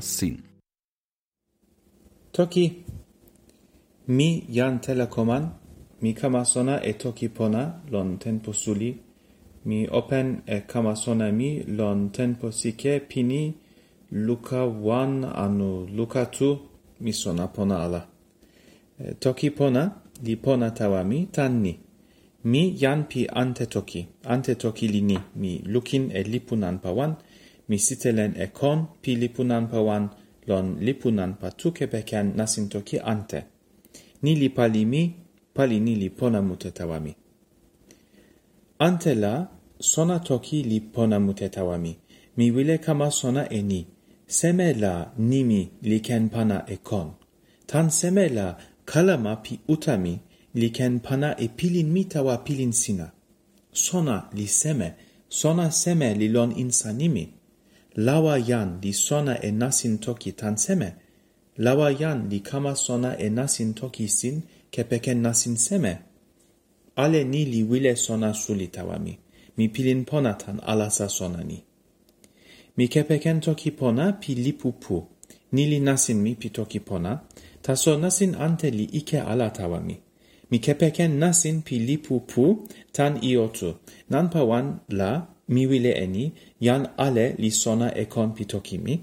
sin. Toki mi jan telekoman mi kama sona e toki pona lon tenpo suli mi open e kama sona mi lon tenpo sike pini luka wan anu luka tu mi sona pona ala. toki pona li pona tawa mi tan ni. Mi jan pi ante toki, ante toki li ni, mi lukin e lipunan pa wan, misitelen e kon pi lipunanpawan lon lipunanpa tukepeken nasin toki ante. Ni li pali mi, pali ni li pona mute tawa mi. Ante la, sona toki li pona mute tawa mi. Mi wile kama sona e ni. Seme la nimi li ken pana e kon. Tan seme la kalama pi utami li ken pana e pilin mi tawa pilin sina. Sona li seme, sona seme li lon insanimi lawa yan li sona e nasin toki tan seme, lawa yan li kama sona e nasin toki sin kepeken nasin seme. Ale ni li wile sona suli tawa mi, mi pilin pona tan alasa sona ni. Mi kepeken toki pona pi lipu pu, ni li nasin mi pi toki pona, taso nasin ante li ike ala tawa mi. Mi kepeken nasin pi lipu pu tan iotu, nanpa wan la mi wile eni jan ale li sona e kon pi toki mi,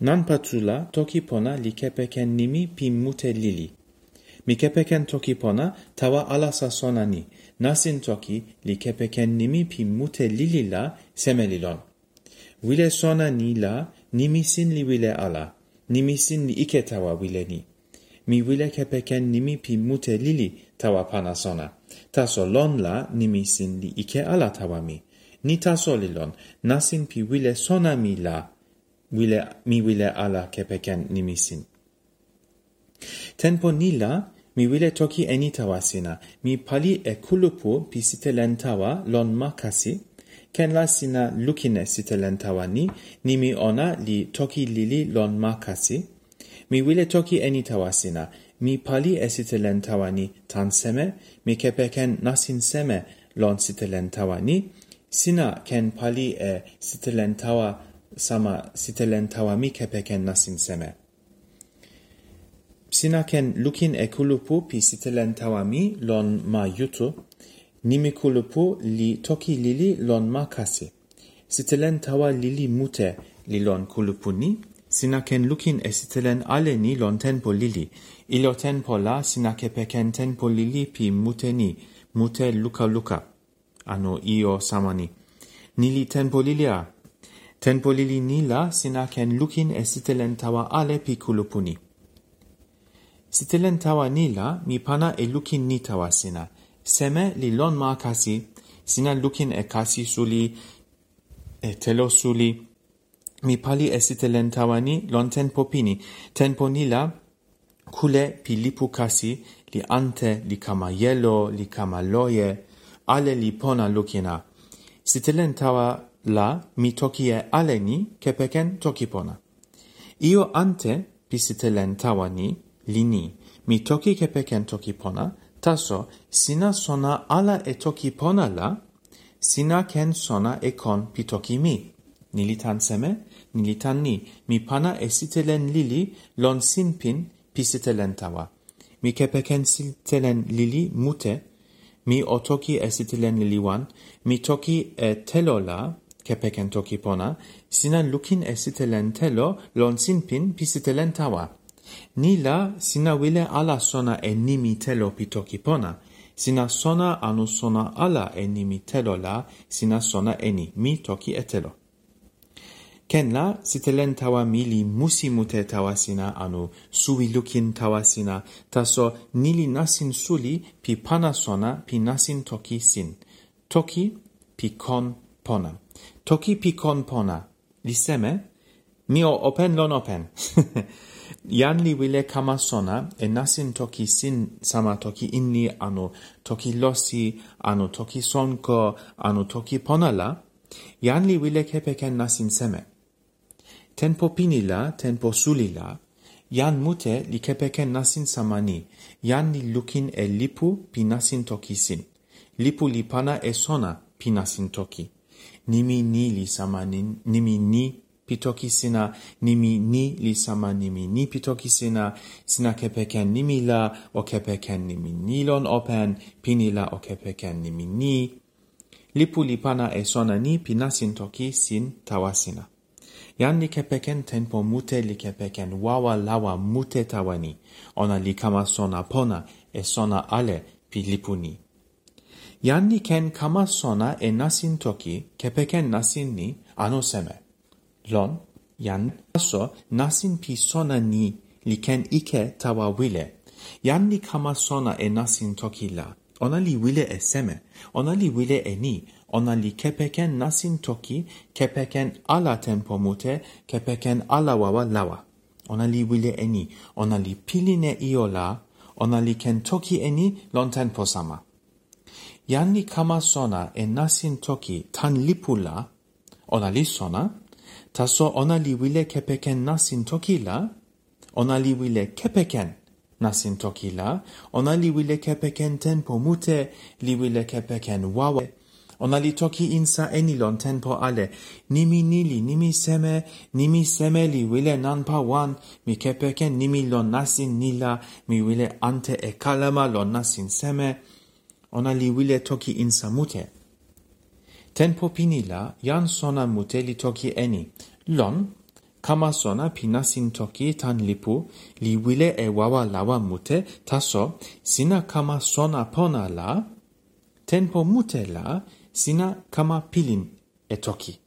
nan patula toki pona li kepeken nimi pi mute lili. Mi kepeken toki pona tawa ala sa sona ni, nasin toki li kepeken nimi pi mute lili la semelilon. Wile sona ni la nimi sin li wile ala, nimi sin li ike tawa wile ni. Mi wile kepeken nimi pi mute lili tawa pana sona. Taso lon la nimi sin li ike ala tawa mi nita solilon, nasin pi wile sona mi la, wile, mi wile ala kepeken nimisin. ni la, mi wile toki eni tawa sina, mi pali e kulupu pi sitelen tawa lon makasi, ken la sina lukine sitelen tawa ni, nimi ona li toki lili lon makasi, mi wile toki eni tawa sina, mi pali e sitelen tawa ni tan seme, mi kepeken nasin seme lon sitelen tawa ni, sina ken pali e sitelen tawa sama sitelen tawa mi kepeken nasin seme. Sina ken lukin e kulupu pi sitelen tawa mi lon ma yutu, nimi kulupu li toki lili lon ma kasi. Sitelen tawa lili mute li lon kulupu ni, sina ken lukin e sitelen ale ni lon tenpo lili. Ilo tenpo la sina kepeken tenpo lili pi mute ni, mute luka luka ano io samani. Nili tenpo lilia. Tenpo lili nila sina ken lukin e sitelen tawa ale pi kulupuni. Sitelen tawa nila mi pana e lukin ni tawa sina. Seme li lon ma kasi, sina lukin e kasi suli, e telo suli. Mi pali e sitelen tawa ni lon tenpo pini. Tenpo nila kule pi lipu kasi li ante, li kama yelo li kama loye ale li pona lukina. Sitelen tawa la mi toki e ale ni kepeken toki pona. Io ante pi sitelen tawa ni, li ni, mi toki kepeken toki pona, taso sina sona ala e toki pona la, sina ken sona e kon pi toki mi. Nilitan seme, nilitan ni, mi pana e sitelen lili lon sinpin pi sitelen tawa. Mi kepeken sitelen lili mute, mi o toki e sitelen liwan, mi toki e telo la, kepeken toki pona, sina lukin e sitelen telo lon sinpin pi sitelen tawa. Ni la sina wile ala sona e nimi telo pi toki pona, sina sona anu sona ala e nimi telo la, sina sona eni, mi toki e telo kenna sitelen tawa mili musi mute tawa sina anu suwi lukin tawa sina taso nili nasin suli pi pana sona pi nasin toki sin. Toki pi kon pona. Toki pi kon pona. Li seme? Mio open lon open. Jan li wile kama sona e nasin toki sin sama toki inni anu toki losi anu toki sonko anu toki ponala. Jan li wile kepeken nasin seme tenpo pinila, tenpo sulila, yan mute li kepeken nasin samani, yan li lukin e lipu pi nasin tokisin. Lipu li pana e sona pi nasin toki. Nimi ni li samanin, nimi ni pitoki sina, nimi ni li sama nimi ni pitoki sina, sina kepeken nimi la, o kepeken nimi nilon open, pinila o kepeken nimi ni. Lipu li pana e sona ni pi nasin toki sin tawa sina jan li kepeken tenpo mute li kepeken wawa lawa mute tawani. Ona li kama sona pona e sona ale pi lipu ni. Jan li ken kama sona e nasin toki kepeken nasin ni ano seme. Lon, jan aso nasin pi sona ni li ken ike tawa wile. Jan li kama sona e nasin toki la. Ona li wile e seme. Ona li wile e ni ona li kepeken nasin toki, kepeken ala tempo mute, kepeken ala wawa lawa. Ona li wile eni, ona li piline iola, ona li ken toki eni lon tempo sama. Jan li kama sona e nasin toki tan lipula, ona li sona, taso ona li wile kepeken nasin toki la, ona li wile kepeken nasin toki la, ona li wile kepeken tempo mute, li wile kepeken wawa, ona li toki insa enilon tenpo ale, nimi nili, nimi seme, nimi semeli wile nanpa wan, mi kepeken nimi lon nasin nila, mi wile ante e kalama lon nasin seme, ona li wile toki insa mute. Tenpo pinila, jan sona mute li toki eni, lon, kama sona pinasin toki tan lipu, li wile e wawa lawa mute, taso, sina kama sona pona la, tenpo mute la, sina kama pilin e toki.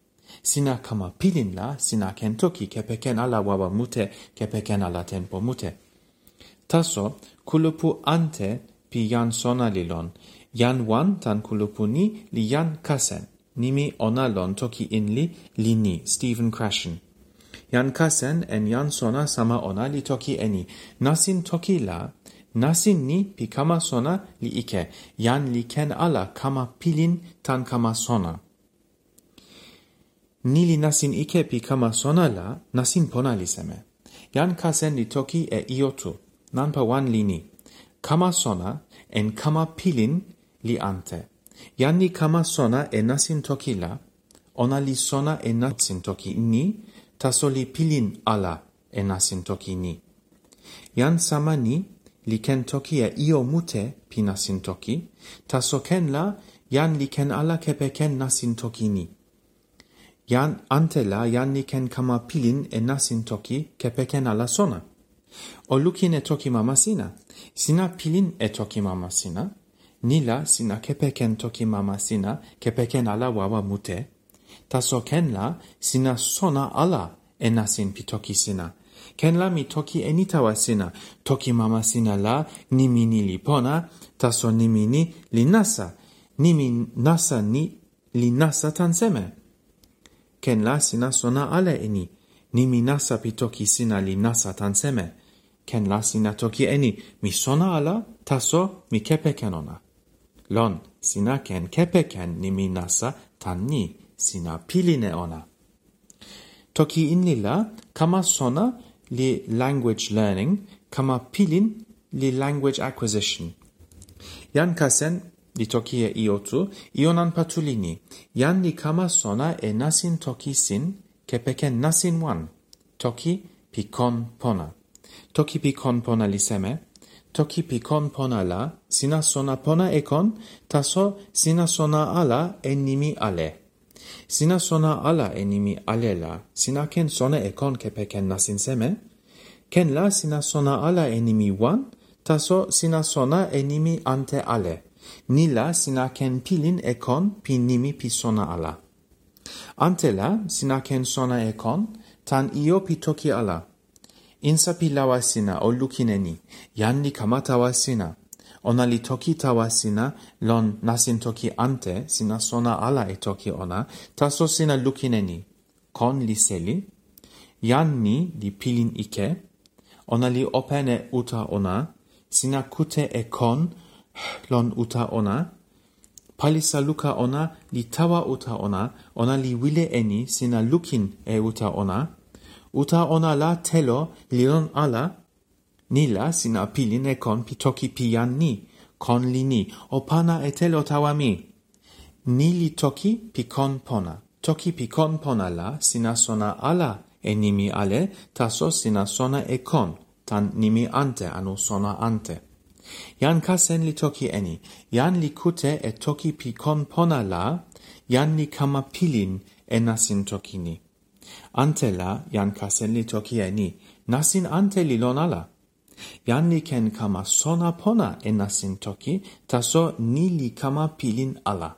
Sina kama pilin la sina ken toki kepeken ala wawa mute kepeken ala tempo mute. Taso kulupu ante pi jan sona li lon. Jan wan tan kulupu ni li jan kasen. Nimi ona lon toki in li li ni Stephen Krashen. Jan kasen en jan sona sama ona li toki eni. Nasin toki la Nasin ni pi kama sona li ike, yan li ken ala kama pilin tan kama sona. Ni li nasin ike pi kama sona la, nasin pona li seme. Yan kasen li toki e iotu, nanpa wan li ni. Kama sona en kama pilin li ante. Yan li kama sona e nasin toki la, ona li sona e nasin toki ni, taso li pilin ala e nasin toki ni. Yan sama ni, li ken toki e io mute pi nasin toki, taso ken la jan li ken ala kepe ken nasin toki ni. Jan ante la jan li ken kama pilin e nasin toki kepe ken ala sona. O lukin e toki mama sina, sina pilin e toki mama sina, Nila sina kepe ken toki mama sina kepe ken ala wawa mute, taso ken la sina sona ala e nasin pi toki sina, ken la mi toki e nitawa sina. Toki mama sina la, nimi ni li pona, taso nimi ni li nasa. Nimi nasa ni li nasa tan seme. Ken la sina sona ale e ni. Nimi nasa pi toki sina li nasa tan seme. Ken la sina toki e ni. Mi sona ala, taso mi kepe ken ona. Lon, sina ken kepe ken nimi nasa tan ni. Sina piline ona. Toki in lila, kama sona li language learning kama pilin li language acquisition. Yan kasen li tokiye iotu ionan patulini. Yan li kama sona e nasin tokisin kepeken nasin wan. Toki pikon pona. Toki pikon pona li seme. Toki pikon pona la sina sona pona ekon taso sina sona ala en nimi ale sina sona ala e nimi alela. Sina ken sona e kon kepe ken nasin seme. Ken la sina sona ala e nimi wan taso sina sona e nimi ante ale. Ni la sina ken pilin e kon pi nimi pi sona ala. Ante la sina ken sona e kon tan io pi toki ala. Insa pi lawa sina o lukineni yanni kamata wa sina ona li toki tawa sina lon nasin toki ante sina sona ala e toki ona taso sina lukin e ni. Kon li seli jan ni li pilin ike ona li opene uta ona sina kute e kon lon uta ona palisa luka ona li tawa uta ona ona li wile e ni sina lukin e uta ona uta ona la telo li lon ala nila sina piline kon pi toki pijan ni, kon li ni, o pana e telo tawa mi. Ni li toki pi kon pona. Toki pi kon pona la sina sona ala e nimi ale, taso sina sona e kon, tan nimi ante anu sona ante. Jan kasen li toki eni, jan li kute e toki pi kon pona la, jan li kama pilin e nasin toki ni. Ante la, jan kasen li toki eni, nasin ante li lon ala yani ken kama sona pona enasin toki taso nili kama pilin ala.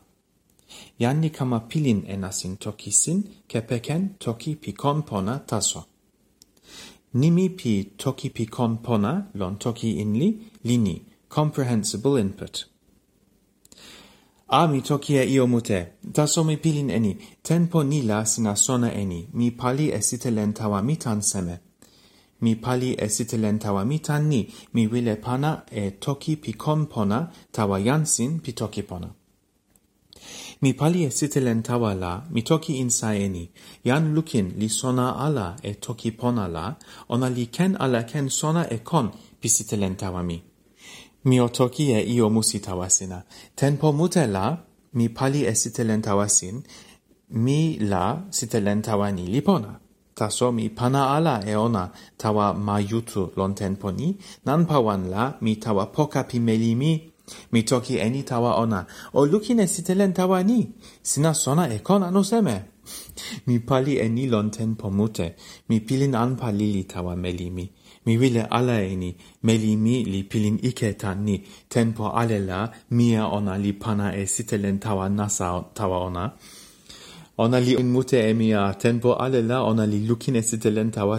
Yani kama pilin enasin tokisin kepeken toki pikon pona taso. Nimi pi toki pikon pona lon toki inli lini comprehensible input. A mi toki e io mute, taso mi pilin eni, tempo nila sina sona eni, mi pali esite lentawa mi tan seme mi pali esite len tawa mi tan ni, mi wile pana e toki pi kon pona, tawa yansin pi toki pona. Mi pali esite len tawa la, mi toki insa e ni, lukin li sona ala e toki pona la, ona li ken ala ken sona e kon pi site len tawa mi. Mi o toki e io musi tawa sina. Tenpo mute la, mi pali esite len tawa sin, mi la site len tawa ni li pona taso mi pana ala e ona tawa majutu lon tenpo ni, nan pawan la mi tawa poka pimeli mi, mi toki eni tawa ona, o lukine sitelen tawa ni, sina sona e kon anu seme. Mi pali eni lon tenpo mute, mi pilin anpa lili tawa meli mi. Mi wile ala eni, meli mi li pilin ike tan ni, tenpo ale la, mia ona li pana e sitelen tawa nasa tawa ona ona li mute e mia tempo ale la ona li lukin e sitelen tawa.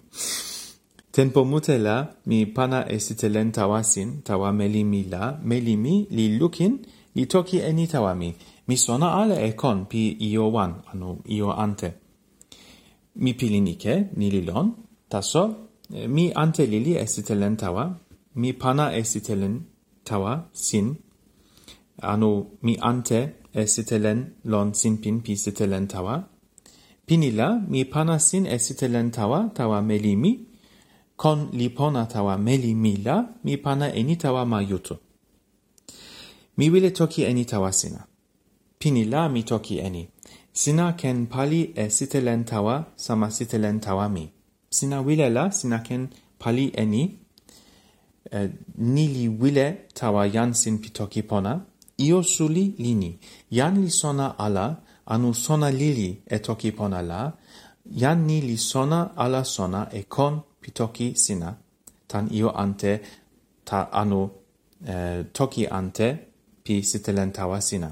Tempo mute la mi pana e sitelen tawa sin, tawa meli mi la, meli mi li lukin li toki e ni tawa mi. Mi sona ale e kon pi io wan, anu io ante. Mi pilin ike, ni li lon, taso, mi ante lili e sitelen tawa, mi pana e sitelen tawa sin, anu mi ante e sitelen lon sin pin pi sitelen tawa. Pinila mi pana sin e sitelen tawa tawa melimi, kon li pona tawa melimila mi pana eni tawa ma yutu. Mi wile toki eni tawa sina. Pinila mi toki eni. Sina ken pali e sitelen tawa sama sitelen tawa mi. Sina wile la sina ken pali eni. Eh, nili wile tawa jan sin pi toki pona io suli lini. Yan li sona ala anu sona lili e toki pona la. Yan ni li sona ala sona e kon pitoki sina. Tan io ante ta anu eh, toki ante pi sitelen tawa sina.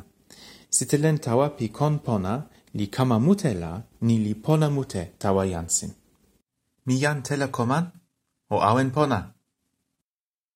Sitelen tawa pi kon pona li kama mute la ni li pona mute tawa jansin mi jan telekoman o awen pona.